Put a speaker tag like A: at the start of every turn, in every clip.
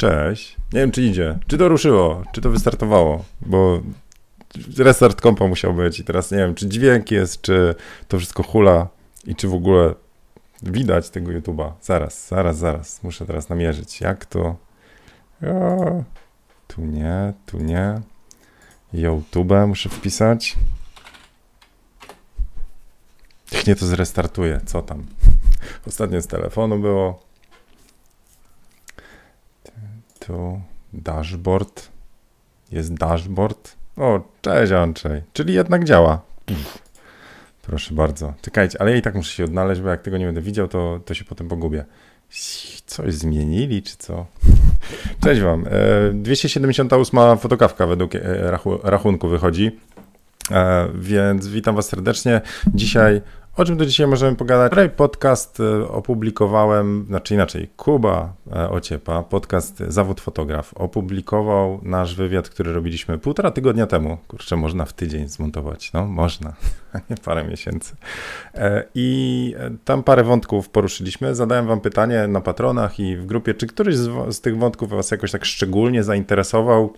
A: Cześć. Nie wiem, czy idzie. Czy to ruszyło? Czy to wystartowało? Bo restart kompa musiał być i teraz nie wiem, czy dźwięk jest, czy to wszystko hula i czy w ogóle widać tego YouTube'a. Zaraz, zaraz, zaraz. Muszę teraz namierzyć. Jak to... O, tu nie, tu nie. YouTube muszę wpisać. Niech nie to zrestartuje. Co tam? Ostatnio z telefonu było. Tu dashboard. Jest dashboard. O, cześć Andrzej. Czyli jednak działa. Proszę bardzo. Czekajcie, ale ja i tak muszę się odnaleźć, bo jak tego nie będę widział, to, to się potem pogubię. Coś zmienili, czy co? Cześć wam. 278 fotokawka według e, rachunku wychodzi. E, więc witam was serdecznie. Dzisiaj o czym tu dzisiaj możemy pogadać? Wczoraj podcast e, opublikowałem, znaczy inaczej, Kuba e, Ociepa, podcast Zawód Fotograf, opublikował nasz wywiad, który robiliśmy półtora tygodnia temu. Kurczę, można w tydzień zmontować. No, można, nie parę miesięcy. E, I tam parę wątków poruszyliśmy. Zadałem wam pytanie na patronach i w grupie, czy któryś z, z tych wątków was jakoś tak szczególnie zainteresował?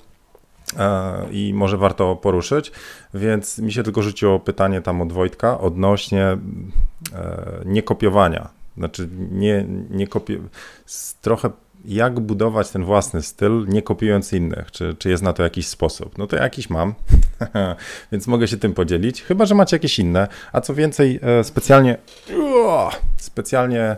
A: I może warto poruszyć. Więc mi się tylko rzuciło pytanie tam od Wojtka odnośnie e, niekopiowania. Znaczy, nie, nie trochę jak budować ten własny styl, nie kopiując innych? Czy, czy jest na to jakiś sposób? No to jakiś mam, więc mogę się tym podzielić, chyba że macie jakieś inne. A co więcej, e, specjalnie, specjalnie e,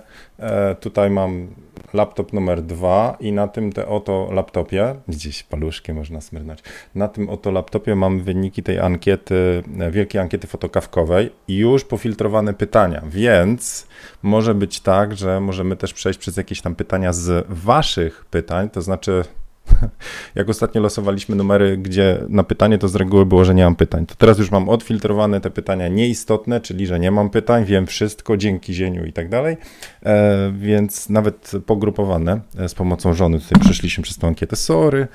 A: tutaj mam laptop numer dwa i na tym te oto laptopie, gdzieś paluszkiem można smyrnąć, na tym oto laptopie mam wyniki tej ankiety, e, wielkiej ankiety fotokawkowej i już pofiltrowane pytania, więc może być tak, że możemy też przejść przez jakieś tam pytania z waszych pytań, to znaczy jak ostatnio losowaliśmy numery, gdzie na pytanie to z reguły było, że nie mam pytań. To teraz już mam odfiltrowane te pytania nieistotne, czyli że nie mam pytań, wiem wszystko dzięki zieniu i tak dalej, e, więc nawet pogrupowane e, z pomocą żony tutaj przeszliśmy przez tą ankietę sorry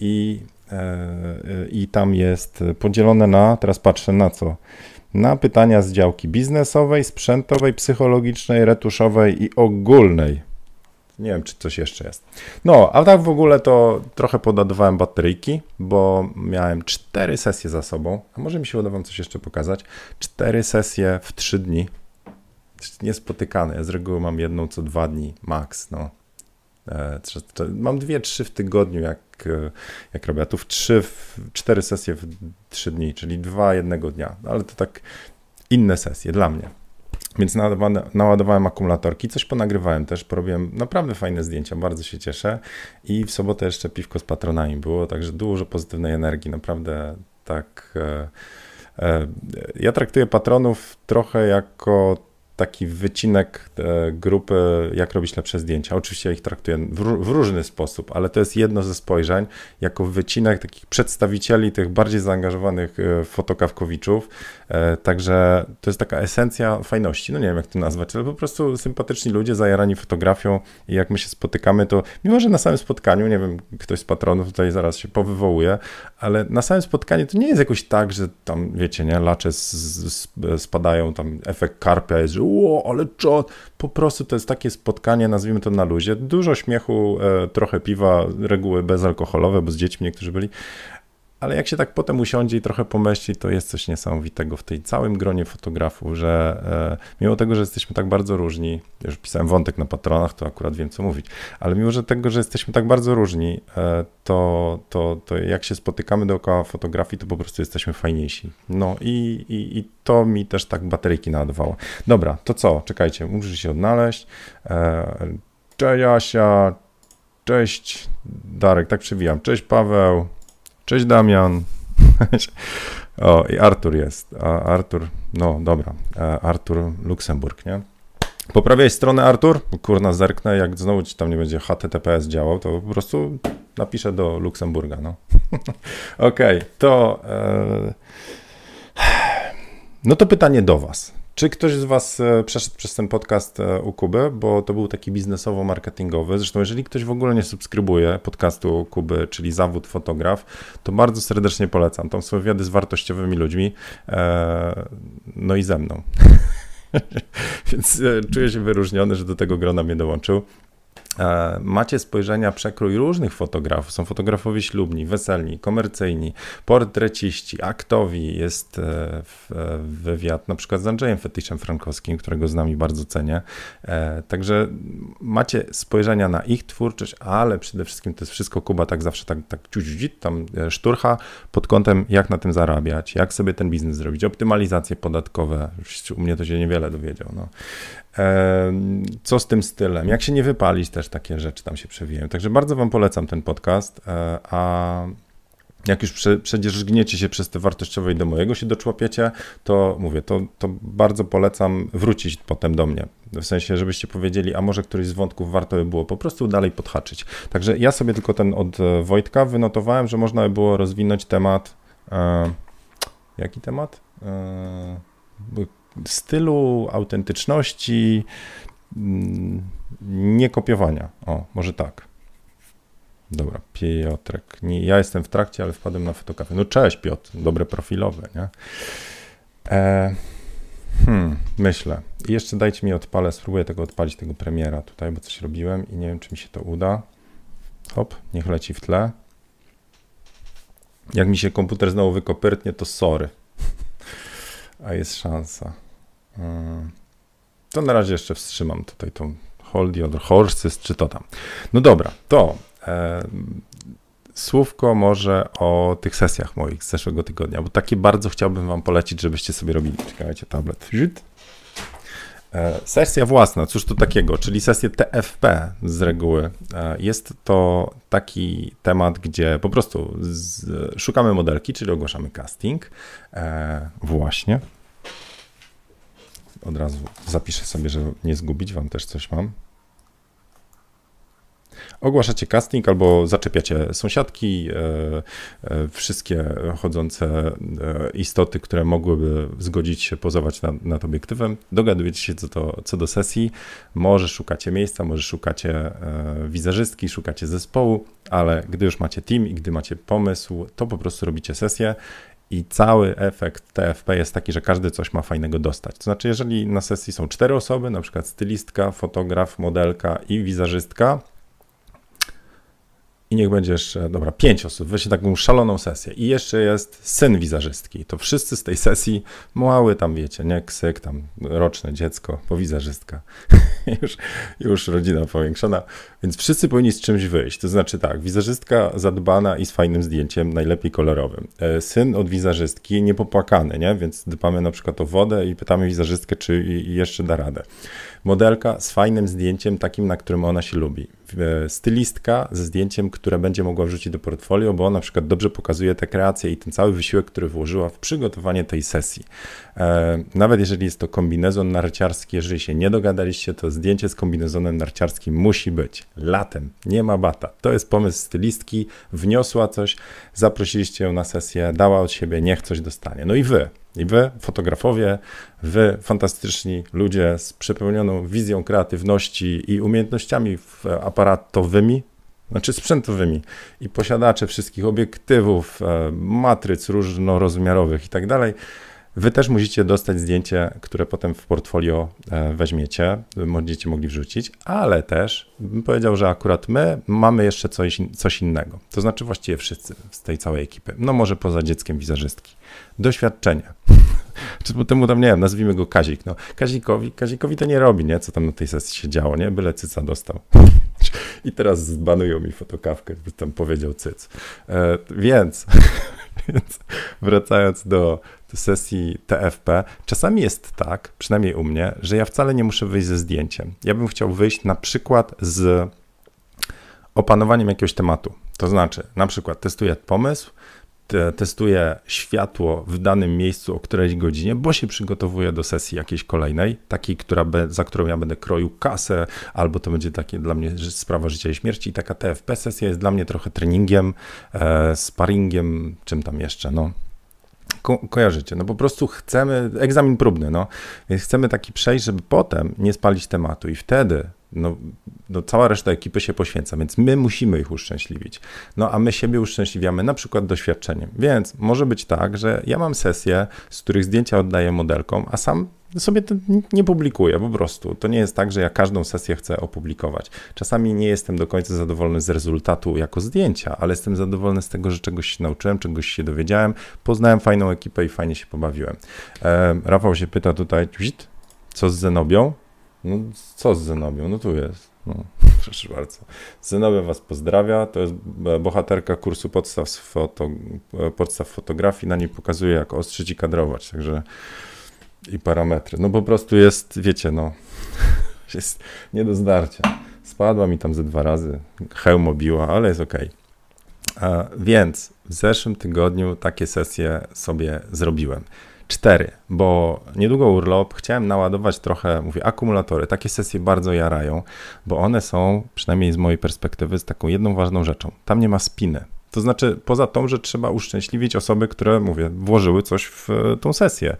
A: i, e, i tam jest podzielone na, teraz patrzę na co, na pytania z działki biznesowej, sprzętowej, psychologicznej, retuszowej i ogólnej. Nie wiem, czy coś jeszcze jest. No, a tak w ogóle to trochę podładowałem bateryjki, bo miałem cztery sesje za sobą. A może mi się uda wam coś jeszcze pokazać? Cztery sesje w trzy dni. Niespotykane. Ja z reguły mam jedną co dwa dni, max. No. E, mam dwie, trzy w tygodniu, jak, e, jak robię. A tu w trzy, w cztery sesje w trzy dni, czyli dwa jednego dnia. Ale to tak inne sesje dla mnie. Więc naładowałem akumulatorki, coś ponagrywałem też, porobiłem naprawdę fajne zdjęcia, bardzo się cieszę. I w sobotę jeszcze piwko z patronami było, także dużo pozytywnej energii, naprawdę tak. E, e, ja traktuję patronów trochę jako taki wycinek e, grupy, jak robić lepsze zdjęcia. Oczywiście ja ich traktuję w, w, różny sposób, ale to jest jedno ze spojrzeń, jako wycinek takich przedstawicieli tych bardziej zaangażowanych e, fotokawkowiczów. E, także to jest taka esencja fajności. No nie wiem, jak to nazwać, ale po prostu sympatyczni ludzie zajarani fotografią i jak my się spotykamy, to mimo, że na samym spotkaniu, nie wiem, ktoś z patronów tutaj zaraz się powywołuje, ale na samym spotkaniu to nie jest jakoś tak, że tam, wiecie, nie, lacze spadają, tam efekt karpia jest, że o, ale co? Po prostu to jest takie spotkanie, nazwijmy to na luzie. Dużo śmiechu, e, trochę piwa, reguły bezalkoholowe, bo z dziećmi niektórzy byli. Ale jak się tak potem usiądzie i trochę pomyśli, to jest coś niesamowitego w tej całym gronie fotografów, że e, mimo tego, że jesteśmy tak bardzo różni, już pisałem wątek na patronach, to akurat wiem co mówić, ale mimo że tego, że jesteśmy tak bardzo różni, e, to, to, to jak się spotykamy dookoła fotografii, to po prostu jesteśmy fajniejsi. No i, i, i to mi też tak bateryjki naładowało. Dobra, to co? Czekajcie, muszę się odnaleźć. E, cześć Asia, cześć Darek, tak przywijam. Cześć Paweł, Cześć Damian. o, i Artur jest. A Artur, no dobra, Artur Luksemburg, nie? Poprawiaj stronę, Artur? Kurna, zerknę, jak znowu ci tam nie będzie HTTPS działał, to po prostu napiszę do Luksemburga, no. Okej, okay, to... E... No to pytanie do was. Czy ktoś z Was e, przeszedł przez ten podcast e, u Kuby, bo to był taki biznesowo-marketingowy. Zresztą, jeżeli ktoś w ogóle nie subskrybuje podcastu Kuby, czyli zawód fotograf, to bardzo serdecznie polecam. Tam są wywiady z wartościowymi ludźmi, e, no i ze mną. Więc czuję się wyróżniony, że do tego grona mnie dołączył. E, macie spojrzenia, przekrój różnych fotografów. Są fotografowie ślubni, weselni, komercyjni, portreciści, aktowi. Jest e, e, wywiad na przykład z Andrzejem Fetyszem Frankowskim, którego z nami bardzo cenię. Także macie spojrzenia na ich twórczość, ale przede wszystkim to jest wszystko Kuba tak zawsze tak, tak tam szturcha pod kątem jak na tym zarabiać, jak sobie ten biznes zrobić, optymalizacje podatkowe. U mnie to się niewiele dowiedział. No. Co z tym stylem? Jak się nie wypalić, też takie rzeczy tam się przewijają. Także bardzo Wam polecam ten podcast. E, a jak już prze, przecież gniecie się przez te wartościowe i do mojego się doczłapiecie, to mówię, to, to bardzo polecam wrócić potem do mnie. W sensie, żebyście powiedzieli, a może któryś z wątków warto by było po prostu dalej podhaczyć. Także ja sobie tylko ten od Wojtka wynotowałem, że można by było rozwinąć temat. E, jaki temat? E, stylu, autentyczności, mm, niekopiowania. O, może tak. Dobra, Piotrek. Nie, ja jestem w trakcie, ale wpadłem na fotokafię. No cześć Piotr, dobre profilowe, nie? E, hmm, myślę. I jeszcze dajcie mi odpalę, spróbuję tego odpalić, tego premiera tutaj, bo coś robiłem i nie wiem, czy mi się to uda. Hop, niech leci w tle. Jak mi się komputer znowu wykopyrtnie, to sorry. A jest szansa. Hmm. To na razie jeszcze wstrzymam tutaj tą Hold Your Horses, czy to tam. No dobra, to e, słówko może o tych sesjach moich z zeszłego tygodnia, bo takie bardzo chciałbym wam polecić, żebyście sobie robili. Czekajcie, tablet. E, sesja własna, cóż to takiego, czyli sesję TFP z reguły. E, jest to taki temat, gdzie po prostu z, szukamy modelki, czyli ogłaszamy casting. E, właśnie, od razu zapiszę sobie, żeby nie zgubić, wam też coś mam. Ogłaszacie casting albo zaczepiacie sąsiadki, e, e, wszystkie chodzące e, istoty, które mogłyby zgodzić się pozować nad, nad obiektywem. Dogadujecie się co do, co do sesji. Może szukacie miejsca, może szukacie wizerzystki, szukacie zespołu, ale gdy już macie team i gdy macie pomysł, to po prostu robicie sesję i cały efekt TFP jest taki, że każdy coś ma fajnego dostać. To znaczy, jeżeli na sesji są cztery osoby, na przykład stylistka, fotograf, modelka i wizerzystka, i niech będzie jeszcze, dobra, pięć osób, weźcie taką szaloną sesję. I jeszcze jest syn wizerzystki, to wszyscy z tej sesji mały tam, wiecie, nie, ksyk, tam roczne dziecko, bo wizerzystka, już, już rodzina powiększona, więc wszyscy powinni z czymś wyjść, to znaczy tak, wizerzystka zadbana i z fajnym zdjęciem, najlepiej kolorowym, e, syn od wizerzystki niepopłakany, nie, więc dbamy na przykład o wodę i pytamy wizerzystkę, czy jeszcze da radę. Modelka z fajnym zdjęciem, takim, na którym ona się lubi. E, stylistka ze zdjęciem, które będzie mogła wrzucić do portfolio, bo na przykład dobrze pokazuje te kreacje i ten cały wysiłek, który włożyła w przygotowanie tej sesji. E, nawet jeżeli jest to kombinezon narciarski, jeżeli się nie dogadaliście, to zdjęcie z kombinezonem narciarskim musi być. Latem, nie ma bata. To jest pomysł stylistki, wniosła coś, zaprosiliście ją na sesję, dała od siebie, niech coś dostanie. No i wy, i wy, fotografowie, wy, fantastyczni ludzie z przepełnioną wizją kreatywności i umiejętnościami aparatowymi, znaczy sprzętowymi i posiadacze wszystkich obiektywów, e, matryc różnorozmiarowych i tak dalej, Wy też musicie dostać zdjęcie, które potem w portfolio e, weźmiecie, będziecie mogli wrzucić, ale też bym powiedział, że akurat my mamy jeszcze coś, coś innego. To znaczy właściwie wszyscy z tej całej ekipy. No może poza dzieckiem wizerzystki. Doświadczenie. Czy temu tam, nie wiem, nazwijmy go Kazik. No, Kazikowi, Kazikowi to nie robi, nie? Co tam na tej sesji się działo, nie? Byle cyca dostał. I teraz zbanują mi fotokawkę, by tam powiedział cyc. E, więc, więc wracając do sesji TFP, czasami jest tak, przynajmniej u mnie, że ja wcale nie muszę wyjść ze zdjęciem. Ja bym chciał wyjść na przykład z opanowaniem jakiegoś tematu. To znaczy, na przykład testuję pomysł, testuję światło w danym miejscu o którejś godzinie, bo się przygotowuję do sesji jakiejś kolejnej, takiej, która be, za którą ja będę kroił kasę, albo to będzie takie dla mnie sprawa życia i śmierci. I taka TFP sesja jest dla mnie trochę treningiem, e, sparingiem, czym tam jeszcze, no. Ko kojarzycie, no po prostu chcemy, egzamin próbny, no, więc chcemy taki przejść, żeby potem nie spalić tematu i wtedy no, no, cała reszta ekipy się poświęca, więc my musimy ich uszczęśliwić. No a my siebie uszczęśliwiamy na przykład doświadczeniem. Więc może być tak, że ja mam sesję, z których zdjęcia oddaję modelkom, a sam sobie to nie publikuję po prostu. To nie jest tak, że ja każdą sesję chcę opublikować. Czasami nie jestem do końca zadowolony z rezultatu jako zdjęcia, ale jestem zadowolony z tego, że czegoś się nauczyłem, czegoś się dowiedziałem, poznałem fajną ekipę i fajnie się pobawiłem. E, Rafał się pyta tutaj, co z Zenobią? No co z Zenobią? No tu jest. No, proszę bardzo. Zenobia Was pozdrawia. To jest bohaterka kursu podstaw, foto, podstaw fotografii. Na niej pokazuje, jak ostrzyć i kadrować. Także i parametry. No po prostu jest, wiecie, no, jest nie do zdarcia. Spadła mi tam ze dwa razy, hełm obiła, ale jest ok. Więc w zeszłym tygodniu takie sesje sobie zrobiłem. Cztery, bo niedługo urlop, chciałem naładować trochę, mówię, akumulatory. Takie sesje bardzo jarają, bo one są, przynajmniej z mojej perspektywy, z taką jedną ważną rzeczą. Tam nie ma spiny. To znaczy, poza tą, że trzeba uszczęśliwić osoby, które, mówię, włożyły coś w tą sesję.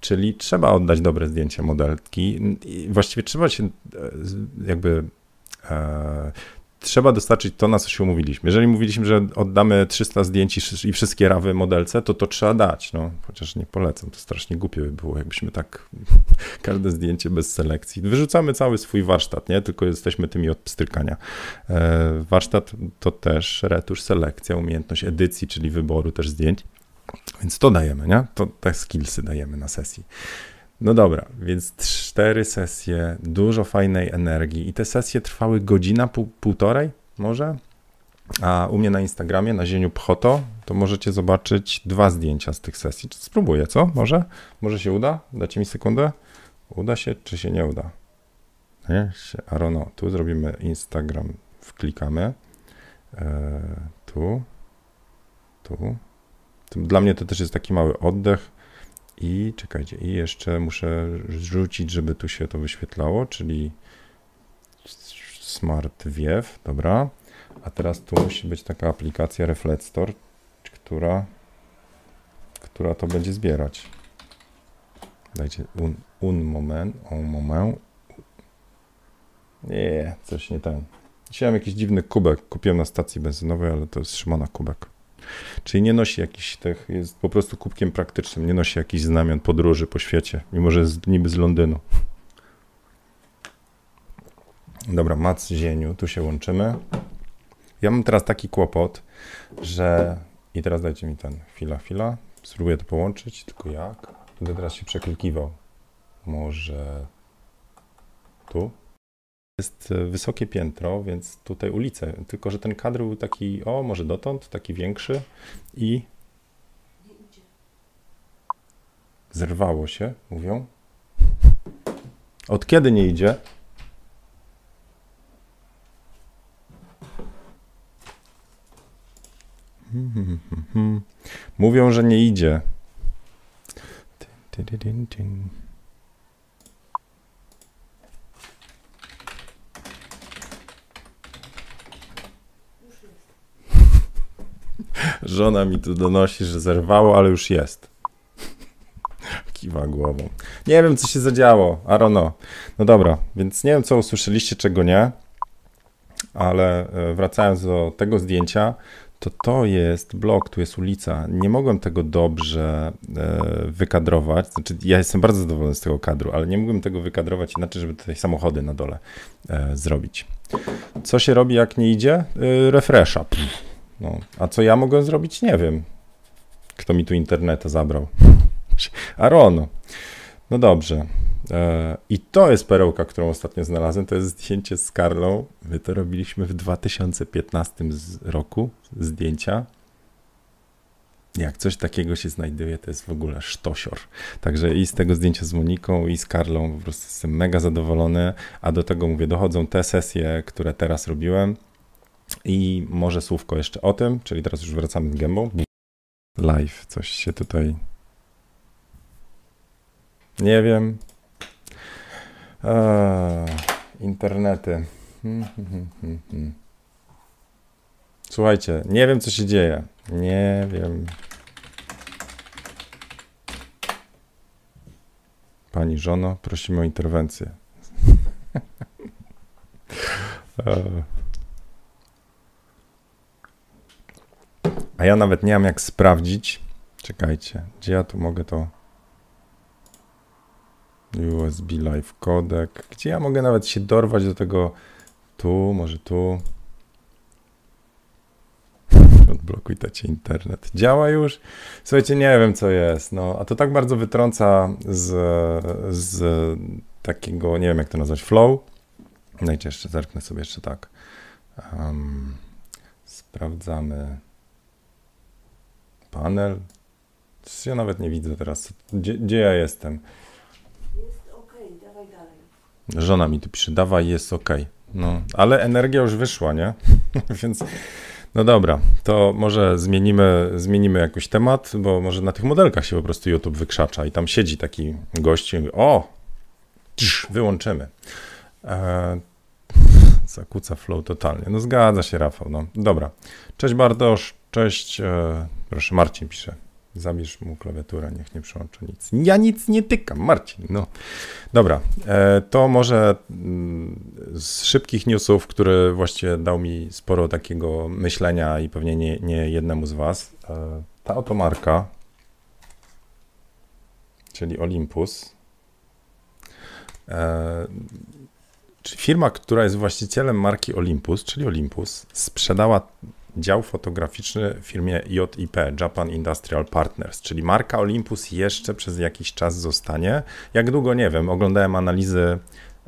A: Czyli trzeba oddać dobre zdjęcie modelki. I właściwie trzeba się e, jakby e, trzeba dostarczyć to, na co się umówiliśmy. Jeżeli mówiliśmy, że oddamy 300 zdjęć i wszystkie rawy modelce, to to trzeba dać. No, chociaż nie polecam, to strasznie głupie by było, jakbyśmy tak każde zdjęcie bez selekcji. Wyrzucamy cały swój warsztat, nie? Tylko jesteśmy tymi od pstrykania. E, warsztat to też retusz, selekcja, umiejętność edycji, czyli wyboru też zdjęć. Więc to dajemy, nie? To te skillsy dajemy na sesji. No dobra, więc cztery sesje, dużo fajnej energii i te sesje trwały godzina, pół, półtorej może. A u mnie na Instagramie, na zieniu Pchoto, to możecie zobaczyć dwa zdjęcia z tych sesji. Spróbuję, co? Może? Może się uda? Dacie mi sekundę? Uda się, czy się nie uda? Nie? Arono, tu zrobimy Instagram, wklikamy. Eee, tu, tu. Dla mnie to też jest taki mały oddech. I czekajcie, i jeszcze muszę rzucić, żeby tu się to wyświetlało, czyli Smart Wiew, dobra. A teraz tu musi być taka aplikacja Reflect Store, która, która to będzie zbierać. Dajcie un, un moment, un moment. Nie, coś nie ten. Dzisiaj mam jakiś dziwny kubek. Kupiłem na stacji benzynowej, ale to jest Szymona kubek. Czyli nie nosi jakichś tych, jest po prostu kubkiem praktycznym, nie nosi jakichś znamion podróży po świecie, mimo że jest niby z Londynu. Dobra, Mac Zieniu, tu się łączymy. Ja mam teraz taki kłopot, że... I teraz dajcie mi ten, chwila, chwila. Spróbuję to połączyć, tylko jak? Będę teraz się przeklikiwał. Może tu? Jest e, wysokie piętro, więc tutaj ulice. Tylko, że ten kadr był taki, o, może dotąd, taki większy i zerwało się, mówią. Od kiedy nie idzie? Mówią, że nie idzie. Żona mi tu donosi, że zerwało, ale już jest. Kiwa głową. Nie wiem, co się zadziało. Arono. No dobra, więc nie wiem, co usłyszeliście, czego nie. Ale e, wracając do tego zdjęcia, to to jest blok, tu jest ulica. Nie mogłem tego dobrze e, wykadrować. Znaczy, ja jestem bardzo zadowolony z tego kadru, ale nie mogłem tego wykadrować inaczej, żeby tutaj samochody na dole e, zrobić. Co się robi, jak nie idzie? refresha. Pff no, a co ja mogę zrobić? Nie wiem. Kto mi tu internet zabrał? Arono. No dobrze. E, I to jest perełka, którą ostatnio znalazłem. To jest zdjęcie z Karlą. My to robiliśmy w 2015 roku. Zdjęcia. Jak coś takiego się znajduje, to jest w ogóle sztosior. Także i z tego zdjęcia z Moniką, i z Karlą po prostu jestem mega zadowolony. A do tego mówię, dochodzą te sesje, które teraz robiłem i może słówko jeszcze o tym, czyli teraz już wracamy z gębą. Live, coś się tutaj. Nie wiem. Eee, internety. Hmm, hmm, hmm, Słuchajcie, nie wiem co się dzieje. Nie wiem. Pani żono, prosimy o interwencję. eee. A ja nawet nie mam jak sprawdzić. Czekajcie, gdzie ja tu mogę to. USB Live Codec. Gdzie ja mogę nawet się dorwać do tego tu, może tu. Odblokuj tacie internet. Działa już? Słuchajcie, nie wiem co jest. No, a to tak bardzo wytrąca z, z takiego, nie wiem jak to nazwać, flow. Dajcie jeszcze, zerknę sobie jeszcze tak. Um, sprawdzamy panel. Ja nawet nie widzę teraz, gdzie, gdzie ja jestem.
B: Jest ok, dawaj dalej.
A: Żona mi tu pisze, dawaj, jest ok. No, ale energia już wyszła, nie? Więc no dobra, to może zmienimy, zmienimy jakiś temat, bo może na tych modelkach się po prostu YouTube wykrzacza i tam siedzi taki gość i mówi, o, tsz, wyłączymy. E, zakłóca flow totalnie. No zgadza się, Rafał. No dobra. Cześć Bartosz, cześć, e, proszę, Marcin pisze. Zabierz mu klawiaturę, niech nie przełącza nic. Ja nic nie tykam, Marcin. No. Dobra, e, to może mm, z szybkich newsów, który właściwie dał mi sporo takiego myślenia i pewnie nie, nie jednemu z Was. E, ta oto marka, czyli Olympus, firma, która jest właścicielem marki Olympus, czyli Olympus, sprzedała dział fotograficzny w firmie JIP, Japan Industrial Partners, czyli marka Olympus jeszcze przez jakiś czas zostanie. Jak długo, nie wiem, oglądałem analizy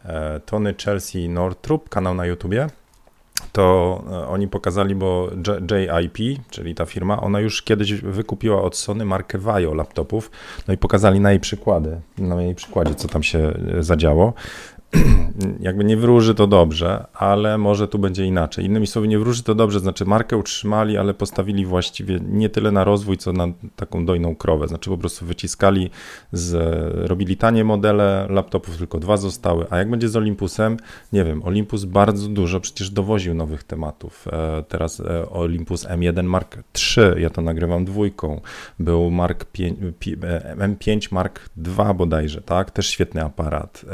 A: e, Tony Chelsea Northrop, kanał na YouTubie, to e, oni pokazali, bo JIP, czyli ta firma, ona już kiedyś wykupiła od Sony markę Vaio laptopów, no i pokazali na jej przykłady, na jej przykładzie, co tam się e, zadziało. jakby nie wróży to dobrze, ale może tu będzie inaczej. Innymi słowy, nie wróży to dobrze, znaczy markę utrzymali, ale postawili właściwie nie tyle na rozwój, co na taką dojną krowę. Znaczy po prostu wyciskali, z, robili tanie modele laptopów, tylko dwa zostały. A jak będzie z Olympusem? Nie wiem, Olympus bardzo dużo przecież dowoził nowych tematów. E, teraz e, Olympus M1 Mark III, ja to nagrywam dwójką. Był Mark 5, e, M5 Mark II bodajże, tak? Też świetny aparat.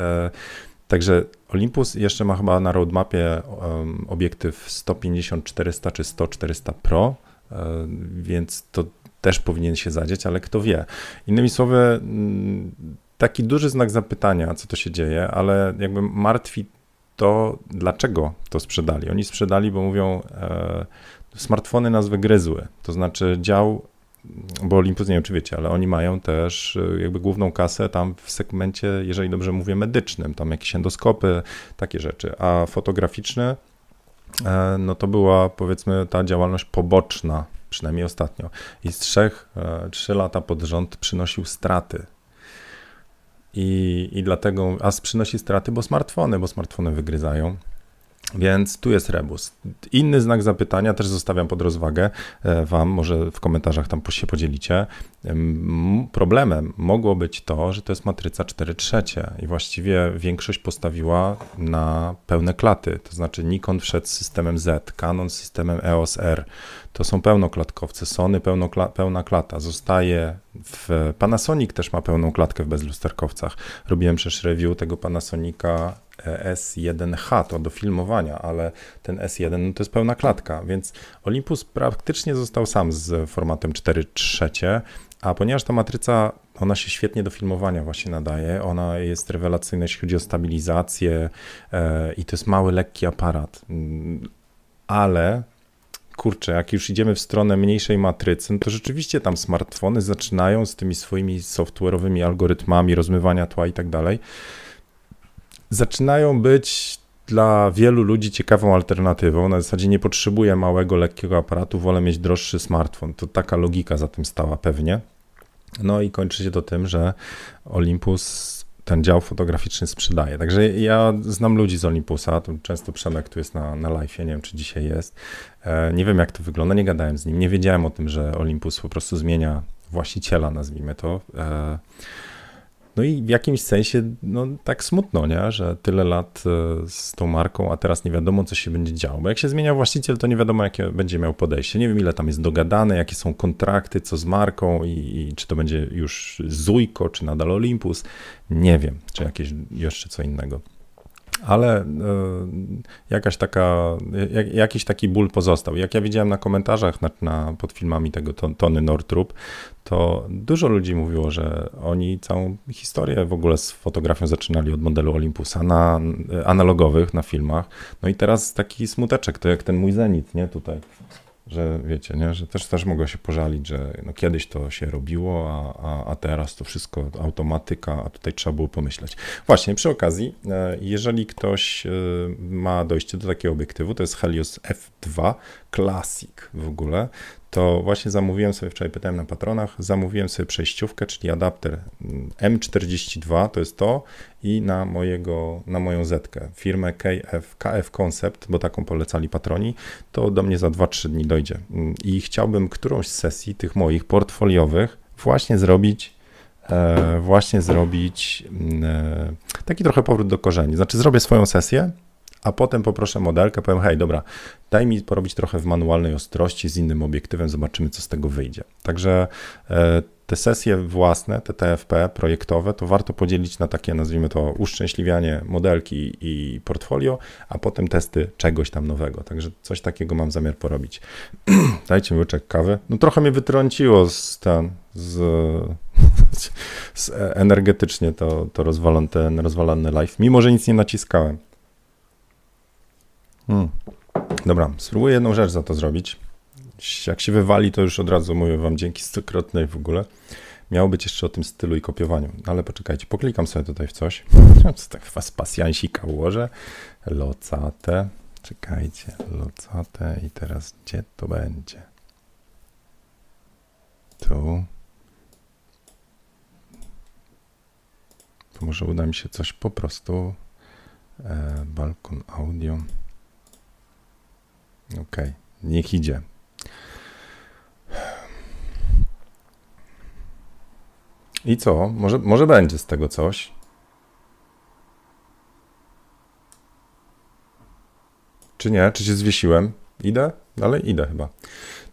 A: Także Olympus jeszcze ma chyba na roadmapie um, obiektyw 150-400 czy 100-400 Pro, um, więc to też powinien się zadzieć, ale kto wie. Innymi słowy, mm, taki duży znak zapytania, co to się dzieje, ale jakby martwi to, dlaczego to sprzedali. Oni sprzedali, bo mówią, e, smartfony nas wygryzły, to znaczy dział bo Olympus, nie wiem czy wiecie, ale oni mają też y, jakby główną kasę tam w segmencie, jeżeli dobrze mówię, medycznym, tam jakieś endoskopy, takie rzeczy, a fotograficzne, e, no to była powiedzmy ta działalność poboczna, przynajmniej ostatnio. I z trzech, e, trzy lata pod rząd przynosił straty. I, I dlatego, a przynosi straty, bo smartfony, bo smartfony wygryzają. Więc tu jest rebus. Inny znak zapytania też zostawiam pod rozwagę e, Wam, może w komentarzach tam się podzielicie. Problemem mogło być to, że to jest matryca 4 trzecie i właściwie większość postawiła na pełne klaty, to znaczy Nikon wszedł z systemem Z, Canon z systemem EOS R. To są pełnoklatkowce, Sony pełnokla, pełna klata. Zostaje w Panasonic też ma pełną klatkę w bezlusterkowcach. Robiłem przecież review tego Panasonica S1H, to do filmowania, ale ten S1 no to jest pełna klatka, więc Olympus praktycznie został sam z formatem 4 trzecie, a ponieważ ta matryca, ona się świetnie do filmowania właśnie nadaje, ona jest rewelacyjna, jeśli chodzi o stabilizację e, i to jest mały, lekki aparat, mm, ale kurczę, jak już idziemy w stronę mniejszej matrycy, no to rzeczywiście tam smartfony zaczynają z tymi swoimi software'owymi algorytmami rozmywania tła i tak dalej, zaczynają być dla wielu ludzi ciekawą alternatywą. Na zasadzie nie potrzebuję małego, lekkiego aparatu, wolę mieć droższy smartfon. To taka logika za tym stała pewnie. No i kończy się to tym, że Olympus ten dział fotograficzny sprzedaje. Także ja znam ludzi z Olympusa, to często Przemek tu jest na, na live, nie wiem czy dzisiaj jest. E, nie wiem jak to wygląda, nie gadałem z nim, nie wiedziałem o tym, że Olympus po prostu zmienia właściciela, nazwijmy to. No i w jakimś sensie, no tak smutno, nie? że tyle lat e, z tą marką, a teraz nie wiadomo, co się będzie działo. Bo jak się zmienia właściciel, to nie wiadomo, jakie będzie miał podejście. Nie wiem, ile tam jest dogadane, jakie są kontrakty, co z marką i, i czy to będzie już Zujko, czy nadal Olympus. Nie wiem, czy jakieś jeszcze co innego. Ale e, jakaś taka, jak, jakiś taki ból pozostał. Jak ja widziałem na komentarzach na, na, pod filmami tego Tony Nortrup, to dużo ludzi mówiło, że oni całą historię w ogóle z fotografią zaczynali od modelu Olympusa na analogowych, na filmach. No i teraz taki smuteczek, to jak ten mój Zenit, nie, tutaj że wiecie, nie? że też, też mogę się pożalić, że no kiedyś to się robiło, a, a, a teraz to wszystko automatyka, a tutaj trzeba było pomyśleć. Właśnie, przy okazji, e, jeżeli ktoś e, ma dojście do takiego obiektywu, to jest Helios F2 Classic w ogóle, to właśnie zamówiłem sobie, wczoraj pytałem na patronach, zamówiłem sobie przejściówkę, czyli adapter M42, to jest to, i na, mojego, na moją Zetkę, firmę KF, KF Concept, bo taką polecali patroni, to do mnie za 2-3 dni dojdzie. I chciałbym którąś z sesji tych moich portfoliowych właśnie zrobić e, właśnie zrobić e, taki trochę powrót do korzeni. Znaczy zrobię swoją sesję, a potem poproszę modelkę, powiem, hej, dobra, daj mi porobić trochę w manualnej ostrości z innym obiektywem, zobaczymy, co z tego wyjdzie. Także e, te sesje własne, te TFP projektowe, to warto podzielić na takie, nazwijmy to, uszczęśliwianie modelki i portfolio, a potem testy czegoś tam nowego. Także coś takiego mam zamiar porobić. Dajcie mi łyczek kawy. No trochę mnie wytrąciło z ten, z, z energetycznie to, to rozwalony, ten rozwalany live, mimo że nic nie naciskałem. Hmm. Dobra, spróbuję jedną rzecz za to zrobić. Jak się wywali, to już od razu mówię wam dzięki stokrotnej w ogóle. Miało być jeszcze o tym stylu i kopiowaniu, no ale poczekajcie, poklikam sobie tutaj w coś. Co tak was pasjansika ułożę. Locate. Czekajcie, locate i teraz gdzie to będzie? Tu. To może uda mi się coś po prostu. E, balkon audio. Ok, niech idzie. I co? Może, może będzie z tego coś. Czy nie? Czy się zwiesiłem? Idę? Dalej idę chyba.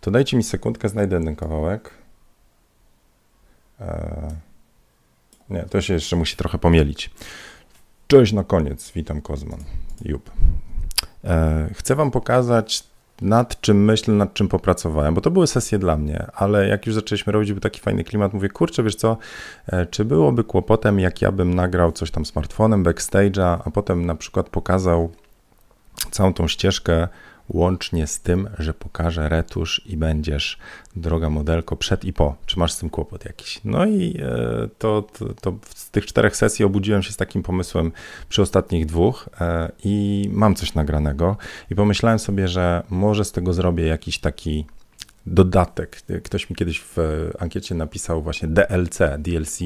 A: To dajcie mi sekundkę, znajdę ten kawałek. Eee, nie, to się jeszcze musi trochę pomielić. Cześć na koniec. Witam Kozman. Jup. E, chcę Wam pokazać, nad czym myślę, nad czym popracowałem, bo to były sesje dla mnie, ale jak już zaczęliśmy robić, był taki fajny klimat, mówię, kurczę, wiesz co, e, czy byłoby kłopotem, jak ja bym nagrał coś tam smartfonem, backstage'a, a potem na przykład pokazał całą tą ścieżkę łącznie z tym, że pokażę retusz i będziesz, droga modelko, przed i po. Czy masz z tym kłopot jakiś? No i e, to, to, to z tych czterech sesji obudziłem się z takim pomysłem przy ostatnich dwóch e, i mam coś nagranego i pomyślałem sobie, że może z tego zrobię jakiś taki dodatek. Ktoś mi kiedyś w ankiecie napisał właśnie DLC, DLC,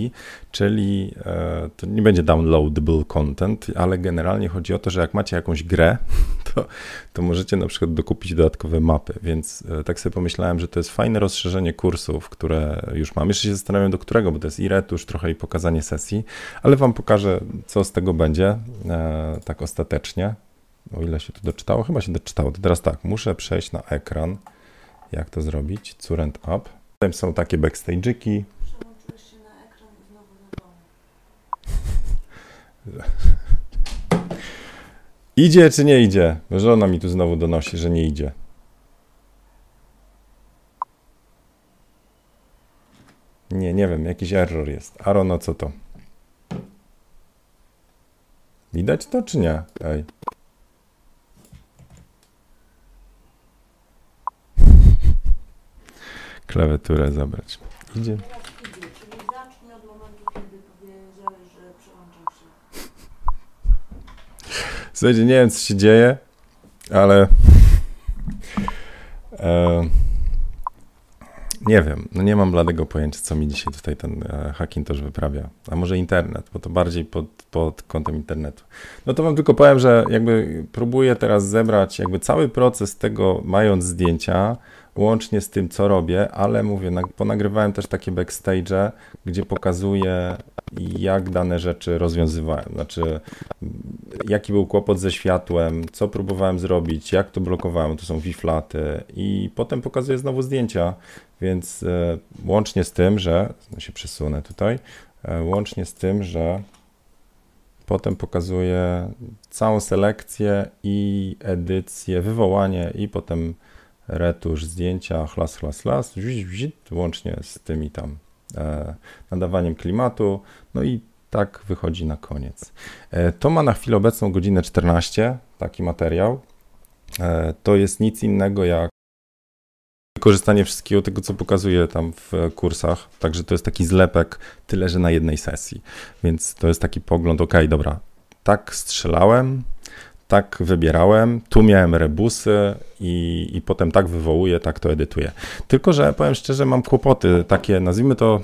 A: czyli e, to nie będzie downloadable content, ale generalnie chodzi o to, że jak macie jakąś grę, to, to możecie na przykład dokupić dodatkowe mapy, więc e, tak sobie pomyślałem, że to jest fajne rozszerzenie kursów, które już mam. Jeszcze się zastanawiam do którego, bo to jest i retusz, trochę i pokazanie sesji, ale wam pokażę, co z tego będzie, e, tak ostatecznie. O ile się tu doczytało? Chyba się doczytało. To teraz tak, muszę przejść na ekran. Jak to zrobić? Current Up. Potem są takie backstage'iki.
B: Przełączyłeś się na ekran i znowu na dół.
A: Idzie czy nie idzie? Żona mi tu znowu donosi, że nie idzie. Nie, nie wiem, jakiś error jest. Arono, co to? Widać to czy nie? Ej. Klawiaturę zabrać. Idzie.
B: Teraz idzie, czyli zacznij od momentu, kiedy powiedziałeś, że przełączasz się.
A: Słuchajcie, nie wiem co się dzieje, ale e, nie wiem, no nie mam bladego pojęcia, co mi dzisiaj tutaj ten e, Hackintosh wyprawia. A może internet, bo to bardziej pod, pod kątem internetu. No to wam tylko powiem, że jakby próbuję teraz zebrać jakby cały proces tego, mając zdjęcia, łącznie z tym, co robię, ale mówię, ponagrywałem też takie backstage, gdzie pokazuję, jak dane rzeczy rozwiązywałem. Znaczy, jaki był kłopot ze światłem, co próbowałem zrobić, jak to blokowałem, to są wiflaty i potem pokazuję znowu zdjęcia, więc e, łącznie z tym, że, no się przesunę tutaj, e, łącznie z tym, że potem pokazuje całą selekcję i edycję, wywołanie i potem retusz, zdjęcia, chlas, chlas, chlas, łącznie z tymi tam nadawaniem klimatu, no i tak wychodzi na koniec. E, to ma na chwilę obecną godzinę 14, taki materiał. E, to jest nic innego jak wykorzystanie wszystkiego tego, co pokazuję tam w kursach. Także to jest taki zlepek, tyle że na jednej sesji. Więc to jest taki pogląd, ok, dobra, tak strzelałem, tak wybierałem, tu miałem rebusy i, i potem tak wywołuję, tak to edytuję. Tylko, że powiem szczerze, mam kłopoty takie, nazwijmy to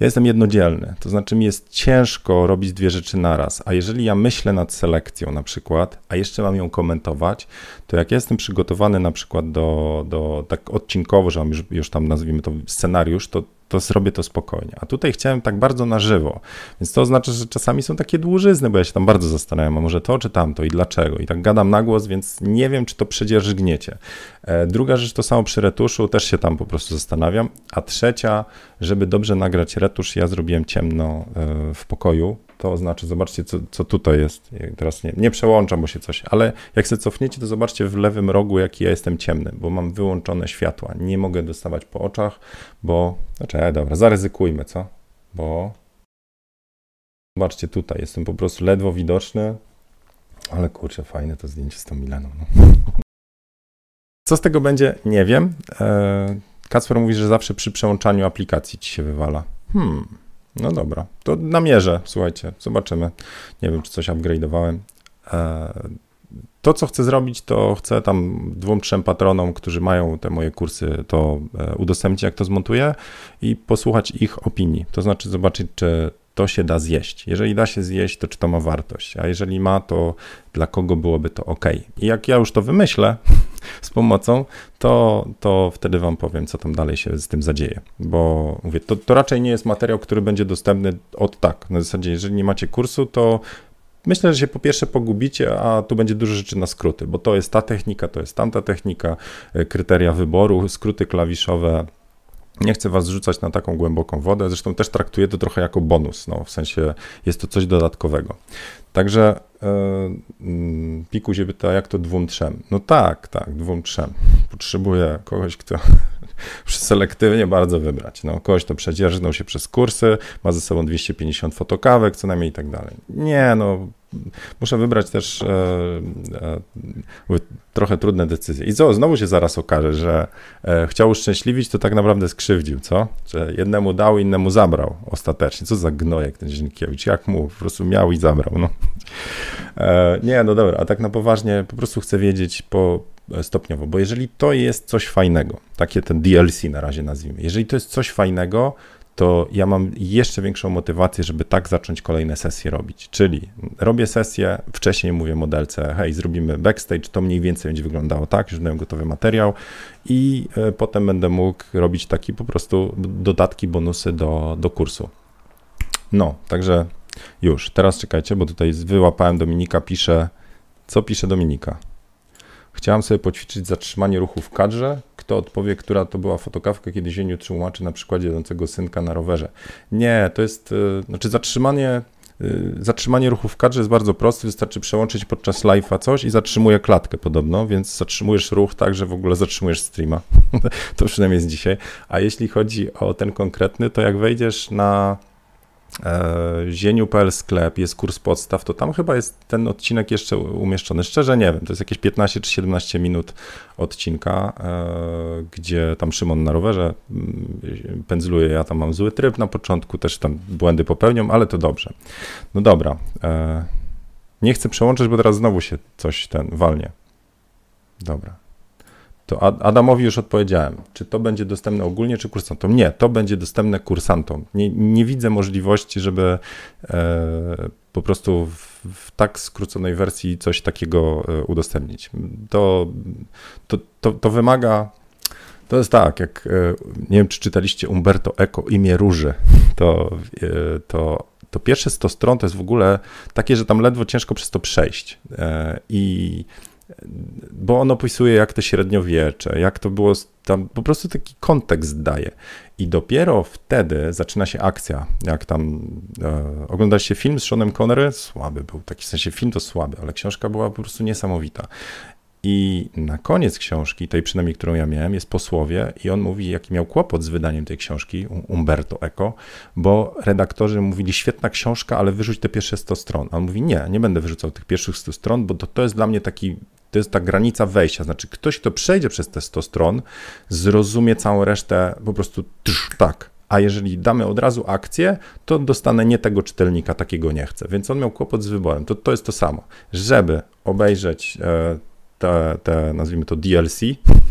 A: ja jestem jednodzielny, to znaczy mi jest ciężko robić dwie rzeczy naraz, a jeżeli ja myślę nad selekcją na przykład, a jeszcze mam ją komentować, to jak ja jestem przygotowany na przykład do, do tak odcinkowo, że mam już, już tam nazwijmy to scenariusz, to to zrobię to spokojnie. A tutaj chciałem tak bardzo na żywo, więc to oznacza, że czasami są takie dłużyzny, bo ja się tam bardzo zastanawiam, a może to czy tamto i dlaczego. I tak gadam na głos, więc nie wiem, czy to przedzierżgniecie. E, druga rzecz to samo przy retuszu, też się tam po prostu zastanawiam. A trzecia, żeby dobrze nagrać retusz, ja zrobiłem ciemno e, w pokoju, to znaczy, zobaczcie, co, co tutaj jest. Teraz nie, nie przełączam, bo się coś, ale jak się cofniecie, to zobaczcie w lewym rogu, jaki ja jestem ciemny, bo mam wyłączone światła. Nie mogę dostawać po oczach, bo. Znaczy, e, dobra, zaryzykujmy, co? Bo. Zobaczcie tutaj, jestem po prostu ledwo widoczny, ale kurczę, fajne to zdjęcie z tą Milaną. No. Co z tego będzie? Nie wiem. E, Kacper mówi, że zawsze przy przełączaniu aplikacji ci się wywala. Hmm. No dobra, to namierzę, słuchajcie, zobaczymy. Nie wiem, czy coś upgrade'owałem. E, to, co chcę zrobić, to chcę tam dwóm, trzem patronom, którzy mają te moje kursy, to e, udostępnić, jak to zmontuję i posłuchać ich opinii. To znaczy zobaczyć, czy to się da zjeść. Jeżeli da się zjeść, to czy to ma wartość, a jeżeli ma, to dla kogo byłoby to ok. I jak ja już to wymyślę z pomocą, to, to wtedy Wam powiem, co tam dalej się z tym zadzieje. Bo mówię, to, to raczej nie jest materiał, który będzie dostępny od tak. Na zasadzie, jeżeli nie macie kursu, to Myślę, że się po pierwsze pogubicie, a tu będzie dużo rzeczy na skróty, bo to jest ta technika, to jest tamta technika, e, kryteria wyboru, skróty klawiszowe, nie chcę was rzucać na taką głęboką wodę, zresztą też traktuję to trochę jako bonus, no, w sensie jest to coś dodatkowego. Także yy, Piku się pyta, jak to dwóm trzem? No tak, tak, dwóm trzem. Potrzebuję kogoś, kto selektywnie bardzo wybrać. No, kogoś, kto przedzierżnął się przez kursy, ma ze sobą 250 fotokawek co najmniej i tak dalej. Nie, no muszę wybrać też e, e, trochę trudne decyzje. I co, znowu się zaraz okaże, że e, chciał uszczęśliwić, to tak naprawdę skrzywdził, co? Że jednemu dał, innemu zabrał ostatecznie. Co za gnojek ten Zienkiewicz, jak mu po prostu miał i zabrał, no. E, nie, no dobra, a tak na poważnie po prostu chcę wiedzieć po, stopniowo, bo jeżeli to jest coś fajnego, takie ten DLC na razie nazwijmy, jeżeli to jest coś fajnego, to ja mam jeszcze większą motywację, żeby tak zacząć kolejne sesje robić. Czyli robię sesję, wcześniej mówię modelce, hej, zrobimy backstage, to mniej więcej będzie wyglądało tak, już miałem gotowy materiał i e, potem będę mógł robić taki po prostu dodatki, bonusy do, do kursu. No, także już, teraz czekajcie, bo tutaj wyłapałem Dominika, pisze, co pisze Dominika? Chciałam sobie poćwiczyć zatrzymanie ruchu w kadrze. Kto odpowie, która to była fotokawka, kiedy Zieniu tłumaczy na przykładzie jadącego synka na rowerze? Nie, to jest, y, znaczy zatrzymanie, y, zatrzymanie ruchu w kadrze jest bardzo proste, wystarczy przełączyć podczas live'a coś i zatrzymuje klatkę podobno, więc zatrzymujesz ruch tak, że w ogóle zatrzymujesz streama. to przynajmniej jest dzisiaj. A jeśli chodzi o ten konkretny, to jak wejdziesz na E, zieniu.pl sklep, jest kurs podstaw, to tam chyba jest ten odcinek jeszcze umieszczony. Szczerze nie wiem, to jest jakieś 15 czy 17 minut odcinka, e, gdzie tam Szymon na rowerze mm, pędzluje, ja tam mam zły tryb na początku, też tam błędy popełniam, ale to dobrze. No dobra, e, nie chcę przełączyć, bo teraz znowu się coś ten walnie. Dobra. To Adamowi już odpowiedziałem. Czy to będzie dostępne ogólnie, czy kursantom? Nie, to będzie dostępne kursantom. Nie, nie widzę możliwości, żeby e, po prostu w, w, tak skróconej wersji coś takiego e, udostępnić. To, to, to, to wymaga. To jest tak, jak e, nie wiem, czy czytaliście Umberto Eco imię Róży, to, e, to, to pierwsze 100 stron to jest w ogóle takie, że tam ledwo ciężko przez to przejść. I bo on opisuje, jak to średniowiecze, jak to było, tam po prostu taki kontekst daje. I dopiero wtedy zaczyna się akcja. Jak tam e, oglądaliście film z Seanem Connery, słaby był, taki w sensie film to słaby, ale książka była po prostu niesamowita. I na koniec książki, tej przynajmniej, którą ja miałem, jest posłowie i on mówi, jaki miał kłopot z wydaniem tej książki, Umberto Eco, bo redaktorzy mówili, świetna książka, ale wyrzuć te pierwsze 100 stron. A on mówi, nie, nie będę wyrzucał tych pierwszych 100 stron, bo to, to jest dla mnie taki, to jest ta granica wejścia. Znaczy ktoś, kto przejdzie przez te 100 stron, zrozumie całą resztę po prostu tsz, tak. A jeżeli damy od razu akcję, to dostanę nie tego czytelnika, takiego nie chcę. Więc on miał kłopot z wyborem. To, to jest to samo. Żeby obejrzeć e, te, te, nazwijmy to DLC,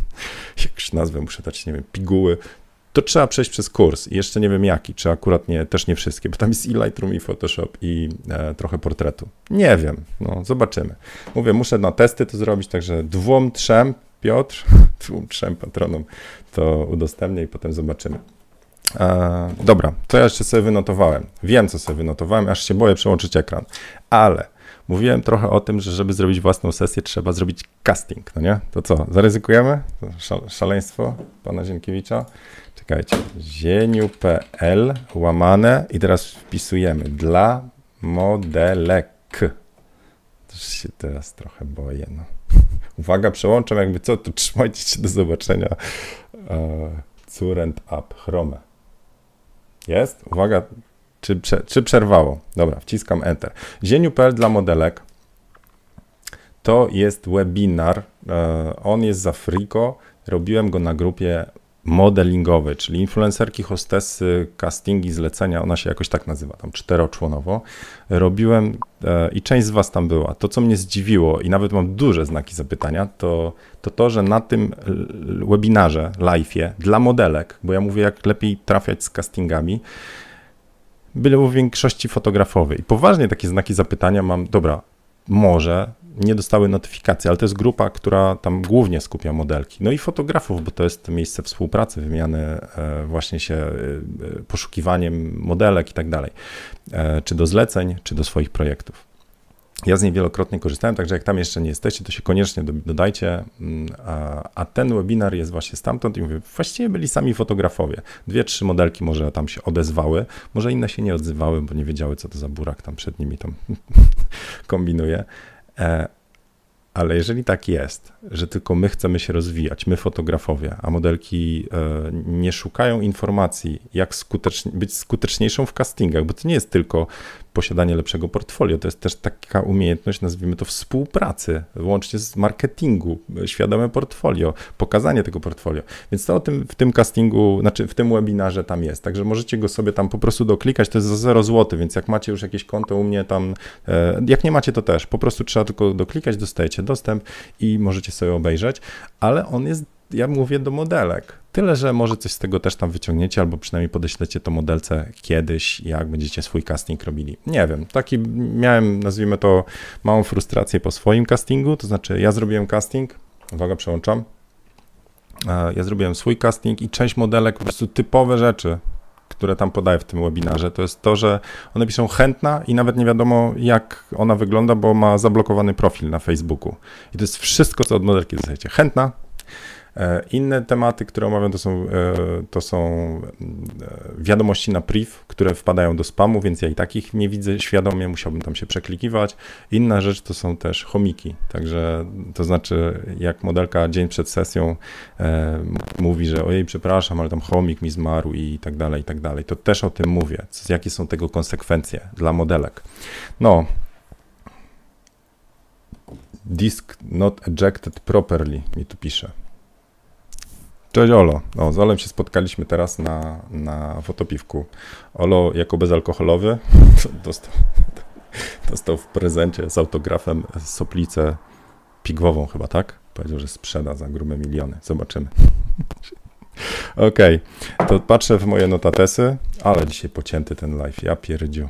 A: jakś nazwę muszę dać, nie wiem, piguły, to trzeba przejść przez kurs i jeszcze nie wiem jaki, czy akurat nie, też nie wszystkie, bo tam jest i Lightroom, i Photoshop, i e, trochę portretu. Nie wiem, no zobaczymy. Mówię, muszę na testy to zrobić, także dwóm, trzem, Piotr, dwóm, trzem patronom to udostępnię i potem zobaczymy. E, dobra, to ja jeszcze sobie wynotowałem. Wiem, co sobie wynotowałem, aż się boję przełączyć ekran, ale Mówiłem trochę o tym, że żeby zrobić własną sesję, trzeba zrobić casting, no nie? To co, zaryzykujemy? Szaleństwo pana Zienkiewicza. Czekajcie, zieniu.pl łamane i teraz wpisujemy dla modelek. Też się teraz trochę boję, no. Uwaga, przełączam jakby co, to trzymajcie się do zobaczenia. Uh, current up, chrome. Jest? Uwaga, czy, czy przerwało? Dobra, wciskam Enter. Zieniu.pl dla modelek to jest webinar. E, on jest za Frico. Robiłem go na grupie modelingowej, czyli influencerki, hostessy, castingi, zlecenia, ona się jakoś tak nazywa, tam czteroczłonowo. Robiłem e, i część z Was tam była. To, co mnie zdziwiło i nawet mam duże znaki zapytania, to to, to że na tym webinarze, live'ie dla modelek, bo ja mówię, jak lepiej trafiać z castingami, były w większości fotografowej. I poważnie takie znaki zapytania mam, dobra, może nie dostały notyfikacji, ale to jest grupa, która tam głównie skupia modelki. No i fotografów, bo to jest miejsce współpracy, wymiany e, właśnie się e, poszukiwaniem modelek i tak dalej, e, czy do zleceń, czy do swoich projektów. Ja z niej wielokrotnie korzystałem, także jak tam jeszcze nie jesteście, to się koniecznie dodajcie. Mm, a, ten webinar jest właśnie stamtąd i mówię, właściwie byli sami fotografowie. Dwie, trzy modelki może tam się odezwały, może inne się nie odzywały, bo nie wiedziały, co to za burak tam przed nimi tam kombinuje. E, ale jeżeli tak jest, że tylko my chcemy się rozwijać, my fotografowie, a modelki e, nie szukają informacji, jak być skuteczniejszą w castingach, bo to nie jest tylko posiadanie lepszego portfolio. To jest też taka umiejętność, nazwijmy to współpracy, łącznie z marketingu, świadome portfolio, pokazanie tego portfolio. Więc to o tym w tym castingu, znaczy w tym webinarze tam jest. Także możecie go sobie tam po prostu doklikać, to jest za 0 zł, więc jak macie już jakieś konto u mnie tam, e, jak nie macie to też, po prostu trzeba tylko doklikać, dostajecie dostęp i możecie sobie obejrzeć, ale on jest ja mówię do modelek. Tyle, że może coś z tego też tam wyciągniecie, albo przynajmniej podeślecie to modelce kiedyś, jak będziecie swój casting robili. Nie wiem, taki miałem, nazwijmy to, małą frustrację po swoim castingu, to znaczy ja zrobiłem casting, uwaga, przełączam, e, ja zrobiłem swój casting i część modelek, po prostu typowe rzeczy, które tam podaję w tym webinarze, to jest to, że one piszą chętna i nawet nie wiadomo, jak ona wygląda, bo ma zablokowany profil na Facebooku. I to jest wszystko, co od modelki dostajecie. Chętna, inne tematy, które omawiam, to są, e, to są e, wiadomości na priv, które wpadają do spamu, więc ja i takich nie widzę świadomie, musiałbym tam się przeklikiwać. Inna rzecz to są też chomiki, także to znaczy jak modelka dzień przed sesją mówi, że ojej, przepraszam, ale tam chomik mi zmarł i tak dalej, i tak dalej, to też o tym mówię, jakie są tego konsekwencje dla modelek. No, disk not ejected properly mi tu pisze. Cześć Olo. O, z Olem się spotkaliśmy teraz na, na fotopiwku. Olo jako bezalkoholowy dostał, dostał w prezencie z autografem soplicę pigwową chyba, tak? Powiedział, że sprzeda za grube miliony. Zobaczymy. Okej, okay. to patrzę w moje notatesy, ale dzisiaj pocięty ten live, ja pierdziu.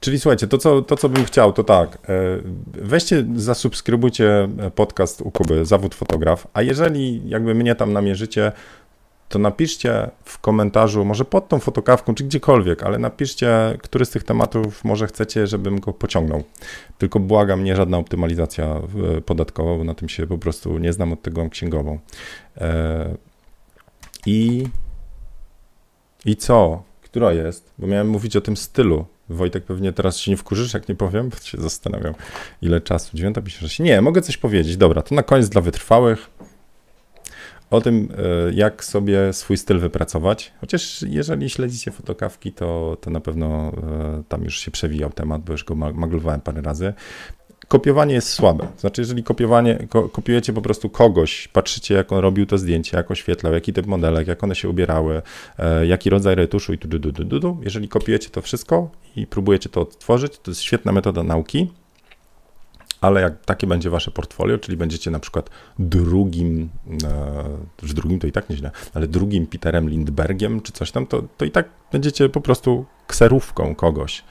A: Czyli słuchajcie, to co, to co bym chciał, to tak, e, weźcie, zasubskrybujcie podcast u Kuby, zawód fotograf, a jeżeli jakby mnie tam namierzycie, to napiszcie w komentarzu, może pod tą fotokawką, czy gdziekolwiek, ale napiszcie, który z tych tematów może chcecie, żebym go pociągnął. Tylko błagam, nie żadna optymalizacja e, podatkowa, bo na tym się po prostu nie znam od tego księgową. E, I, I co? Która jest? Bo miałem mówić o tym stylu. Wojtek pewnie teraz się nie wkurzysz, jak nie powiem, bo się zastanawiam, ile czasu. 9.56. Nie, mogę coś powiedzieć. Dobra, to na koniec dla wytrwałych o tym, e, jak sobie swój styl wypracować. Chociaż jeżeli śledzicie fotokawki, to, to na pewno e, tam już się przewijał temat, bo już go maglowałem parę razy. Kopiowanie jest słabe. Znaczy, jeżeli kopiowanie, ko, kopiujecie po prostu kogoś, patrzycie, jak on robił to zdjęcie, jak oświetlał, jaki typ modelek, jak one się ubierały, e, jaki rodzaj retuszu i tu, du, du, du, du. Jeżeli kopiujecie to wszystko i próbujecie to odtworzyć, to jest świetna metoda nauki ale jak takie będzie wasze portfolio, czyli będziecie na przykład drugim, e, drugim to i tak nieźle, ale drugim Peterem Lindbergiem czy coś tam, to, to i tak będziecie po prostu kserówką kogoś.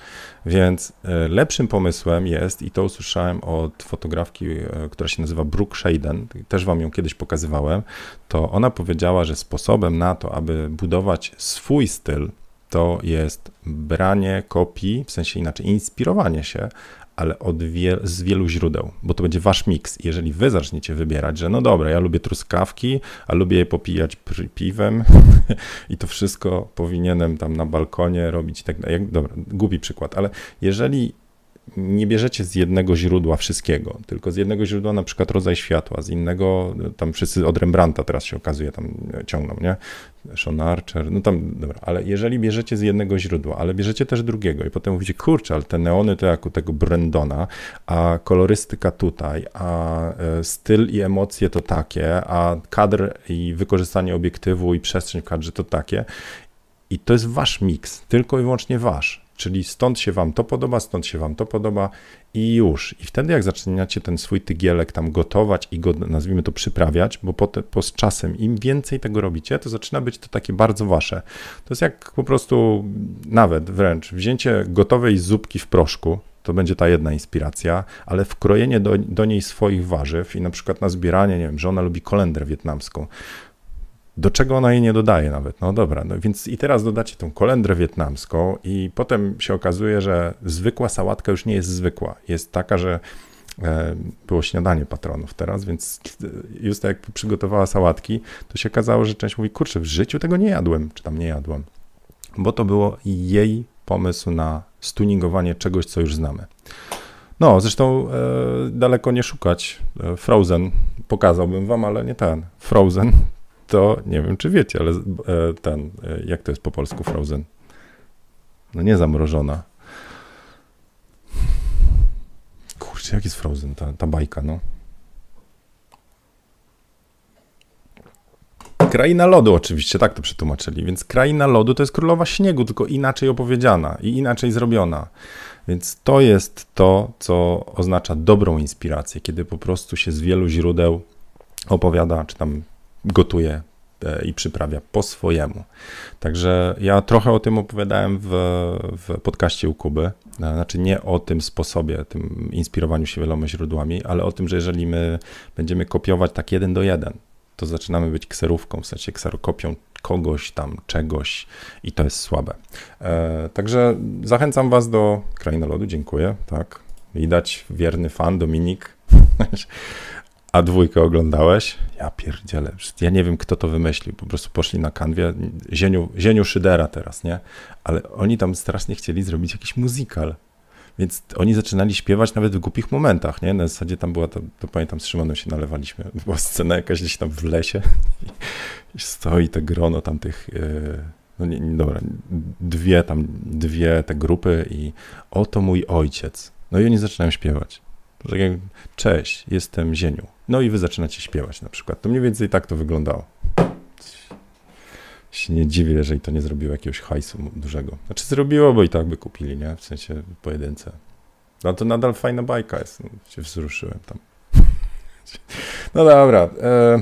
A: Więc e, lepszym pomysłem jest, i to usłyszałem od fotografki, e, która się nazywa Brooke Shaden, też wam ją kiedyś pokazywałem, to ona powiedziała, że sposobem na to, aby budować swój styl, to jest branie kopii, w sensie inaczej, inspirowanie się, ale od wie, z wielu źródeł, bo to będzie wasz miks. Jeżeli wy zaczniecie wybierać, że no dobra, ja lubię truskawki, a lubię je popijać piwem i to wszystko powinienem tam na balkonie robić tak, jak, dobra, głupi przykład, ale jeżeli nie bierzecie z jednego źródła wszystkiego, tylko z jednego źródła na przykład rodzaj światła, z innego, tam wszyscy od Rembrandta teraz się okazuje, tam ciągną, nie? Sean Archer, no tam, dobra, ale jeżeli bierzecie z jednego źródła, ale bierzecie też drugiego i potem mówicie, kurczę, ale te neony to jak u tego Brandona, a kolorystyka tutaj, a e, styl i emocje to takie, a kadr i wykorzystanie obiektywu i przestrzeń w kadrze to takie i to jest wasz miks, tylko i wyłącznie wasz Czyli stąd się wam to podoba, stąd się wam to podoba i już. I wtedy jak zaczynacie ten swój tygielek tam gotować i go, nazwijmy to, przyprawiać, bo po, te, po z czasem im więcej tego robicie, to zaczyna być to takie bardzo wasze. To jest jak po prostu nawet wręcz wzięcie gotowej zupki w proszku, to będzie ta jedna inspiracja, ale wkrojenie do, do niej swoich warzyw i na przykład na zbieranie, nie wiem, że ona lubi kolendrę wietnamską, do czego ona jej nie dodaje nawet. No dobra, no więc i teraz dodacie tą kolendrę wietnamską i potem się okazuje, że zwykła sałatka już nie jest zwykła. Jest taka, że e, było śniadanie patronów teraz, więc już tak jak przygotowała sałatki, to się okazało, że część mówi, kurczę, w życiu tego nie jadłem, czy tam nie jadłem, bo to było jej pomysł na stuningowanie czegoś, co już znamy. No, zresztą e, daleko nie szukać. E, Frozen pokazałbym wam, ale nie ten. Frozen to nie wiem, czy wiecie, ale e, ten, e, jak to jest po polsku frozen? No nie zamrożona. Kurczę, jak jest frozen, ta, ta bajka, no. Kraina lodu oczywiście, tak to przetłumaczyli, więc kraina lodu to jest królowa śniegu, tylko inaczej opowiedziana i inaczej zrobiona. Więc to jest to, co oznacza dobrą inspirację, kiedy po prostu się z wielu źródeł opowiada, czy tam gotuje e, i przyprawia po swojemu. Także ja trochę o tym opowiadałem w, w podcaście u Kuby. E, znaczy nie o tym sposobie, tym inspirowaniu się wieloma źródłami, ale o tym, że jeżeli my będziemy kopiować tak jeden do jeden, to zaczynamy być kserówką, w sensie kserokopią kogoś tam, czegoś i to jest słabe. E, także zachęcam Was do Krainy Lodu, dziękuję, tak. Widać, wierny fan Dominik. A dwójkę oglądałeś? Ja pierdzielę. Ja nie wiem, kto to wymyślił. Po prostu poszli na kanwie. Zieniu, Zieniu Szydera teraz, nie? Ale oni tam strasznie chcieli zrobić jakiś muzykal. Więc oni zaczynali śpiewać nawet w głupich momentach, nie? Na zasadzie tam była, to, to pamiętam, z Szymonem się nalewaliśmy. Była scena jakaś gdzieś tam w lesie i stoi te grono tam tych... Yy, no nie, nie, dobra, dwie tam, dwie te grupy i oto mój ojciec. No i oni zaczynają śpiewać. Tak cześć, jestem Zieniu. No i wy zaczynacie śpiewać na przykład. To mniej więcej tak to wyglądało. Się nie dziwię, jeżeli to nie zrobiło jakiegoś hajsu dużego. Znaczy zrobiło, bo i tak by kupili, nie? W sensie pojedynce. No to nadal fajna bajka jest. No, się wzruszyłem tam. No dobra. E,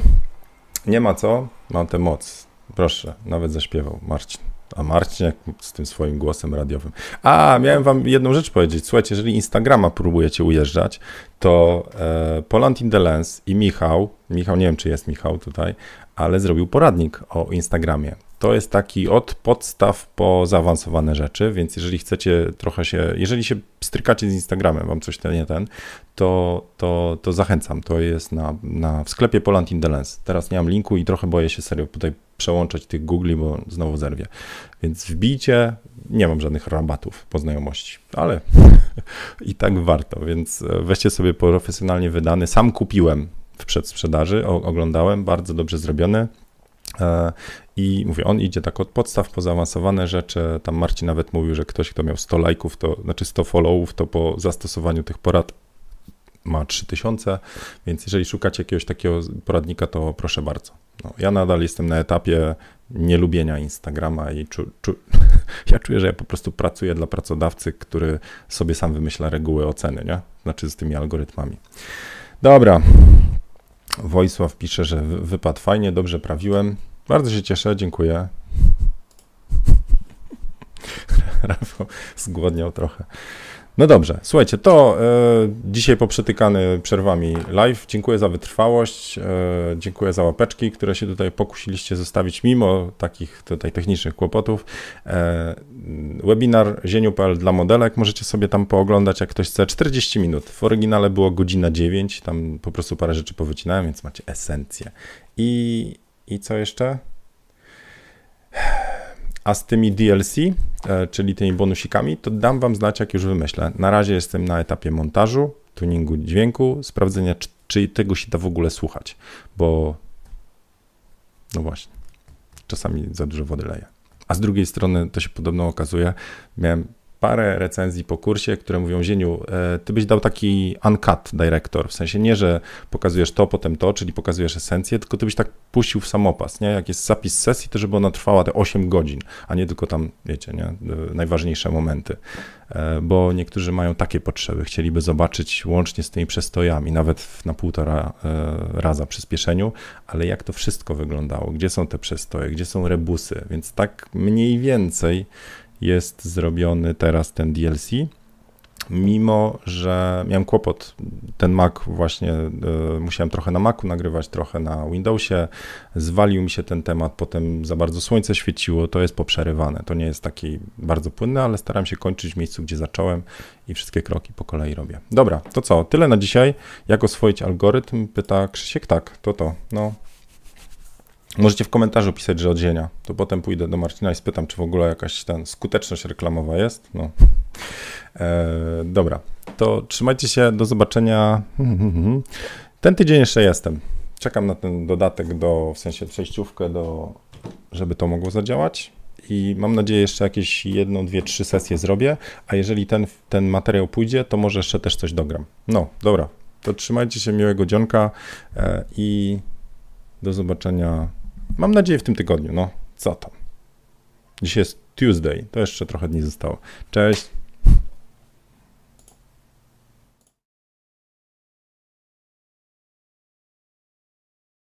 A: nie ma co. Mam tę moc. Proszę, nawet zaśpiewał Marcin. A Marcin jak z tym swoim głosem radiowym. A, miałem wam jedną rzecz powiedzieć. Słuchajcie, jeżeli Instagrama próbujecie ujeżdżać, to e, Poland in the Lens i Michał, Michał, nie wiem czy jest Michał tutaj, ale zrobił poradnik o Instagramie. To jest taki od podstaw po zaawansowane rzeczy, więc jeżeli chcecie trochę się, jeżeli się strykacie z Instagramem, wam coś ten nie ten, to, to, to zachęcam. To jest na, na, w sklepie Poland in the Lens. Teraz nie mam linku i trochę boję się serio tutaj przełączać tych Googli, bo znowu zerwie. Więc wbijcie, nie mam żadnych rabatów po znajomości, ale i tak warto, więc weźcie sobie profesjonalnie wydany. Sam kupiłem w przedsprzedaży, oglądałem, bardzo dobrze zrobiony. E, I mówię, on idzie tak od podstaw po zaawansowane rzeczy. Tam Marcin nawet mówił, że ktoś, kto miał 100 lajków, to znaczy 100 followów, to po zastosowaniu tych porad ma 3000, więc jeżeli szukacie jakiegoś takiego poradnika, to proszę bardzo. No, ja nadal jestem na etapie nielubienia Instagrama i czu, czu, ja czuję, że ja po prostu pracuję dla pracodawcy, który sobie sam wymyśla reguły oceny, nie? Znaczy z tymi algorytmami. Dobra. Wojsław pisze, że wypadł fajnie, dobrze prawiłem. Bardzo się cieszę, dziękuję. Rafał zgłodniał trochę. No dobrze, słuchajcie, to e, dzisiaj poprzetykany przerwami live. Dziękuję za wytrwałość, e, dziękuję za łapeczki, które się tutaj pokusiliście zostawić mimo takich tutaj technicznych kłopotów. E, webinar zieniu.pl dla modelek, możecie sobie tam pooglądać, jak ktoś chce. 40 minut, w oryginale było godzina 9, tam po prostu parę rzeczy powycinałem, więc macie esencję. I, i co jeszcze? A z tymi DLC, e, czyli tymi bonusikami, to dam Wam znać, jak już wymyślę. Na razie jestem na etapie montażu, tuningu dźwięku, sprawdzenia, czy, czy tego się da w ogóle słuchać, bo no właśnie, czasami za dużo wody leje. A z drugiej strony to się podobno okazuje, miałem parę recenzji po kursie, które mówią, Zieniu, e, ty byś dał taki uncut director, w sensie nie, że pokazujesz to, potem to, czyli pokazujesz esencję, tylko ty byś tak puścił w samopas, nie? Jak jest zapis sesji, to żeby ona trwała te 8 godzin, a nie tylko tam, wiecie, nie? E, najważniejsze momenty. E, bo niektórzy mają takie potrzeby, chcieliby zobaczyć łącznie z tymi przestojami, nawet na półtora raza przyspieszeniu, ale jak to wszystko wyglądało, gdzie są te przestoje, gdzie są rebusy, więc tak mniej więcej jest zrobiony teraz ten DLC. Mimo, że miałem kłopot, ten Mac właśnie y, musiałem trochę na Macu nagrywać, trochę na Windowsie, zwalił mi się ten temat, potem za bardzo słońce świeciło, to jest poprzerywane. To nie jest taki bardzo płynny, ale staram się kończyć w miejscu, gdzie zacząłem i wszystkie kroki po kolei robię. Dobra, to co? Tyle na dzisiaj. Jak oswoić algorytm? Pyta Krzysiek. Tak, to to. No, Możecie w komentarzu pisać, że od zienia. To potem pójdę do Marcina i spytam, czy w ogóle jakaś ten skuteczność reklamowa jest. No. E, dobra, to trzymajcie się, do zobaczenia. Ten tydzień jeszcze jestem. Czekam na ten dodatek do, w sensie przejściówkę do, żeby to mogło zadziałać. I mam nadzieję, jeszcze jakieś jedną, dwie, trzy sesje zrobię. A jeżeli ten, ten materiał pójdzie, to może jeszcze też coś dogram. No, dobra. To trzymajcie się, miłego dzionka e, i do zobaczenia Mam nadzieję w tym tygodniu. No, co tam. Dzisiaj jest Tuesday, to jeszcze trochę dni zostało. Cześć.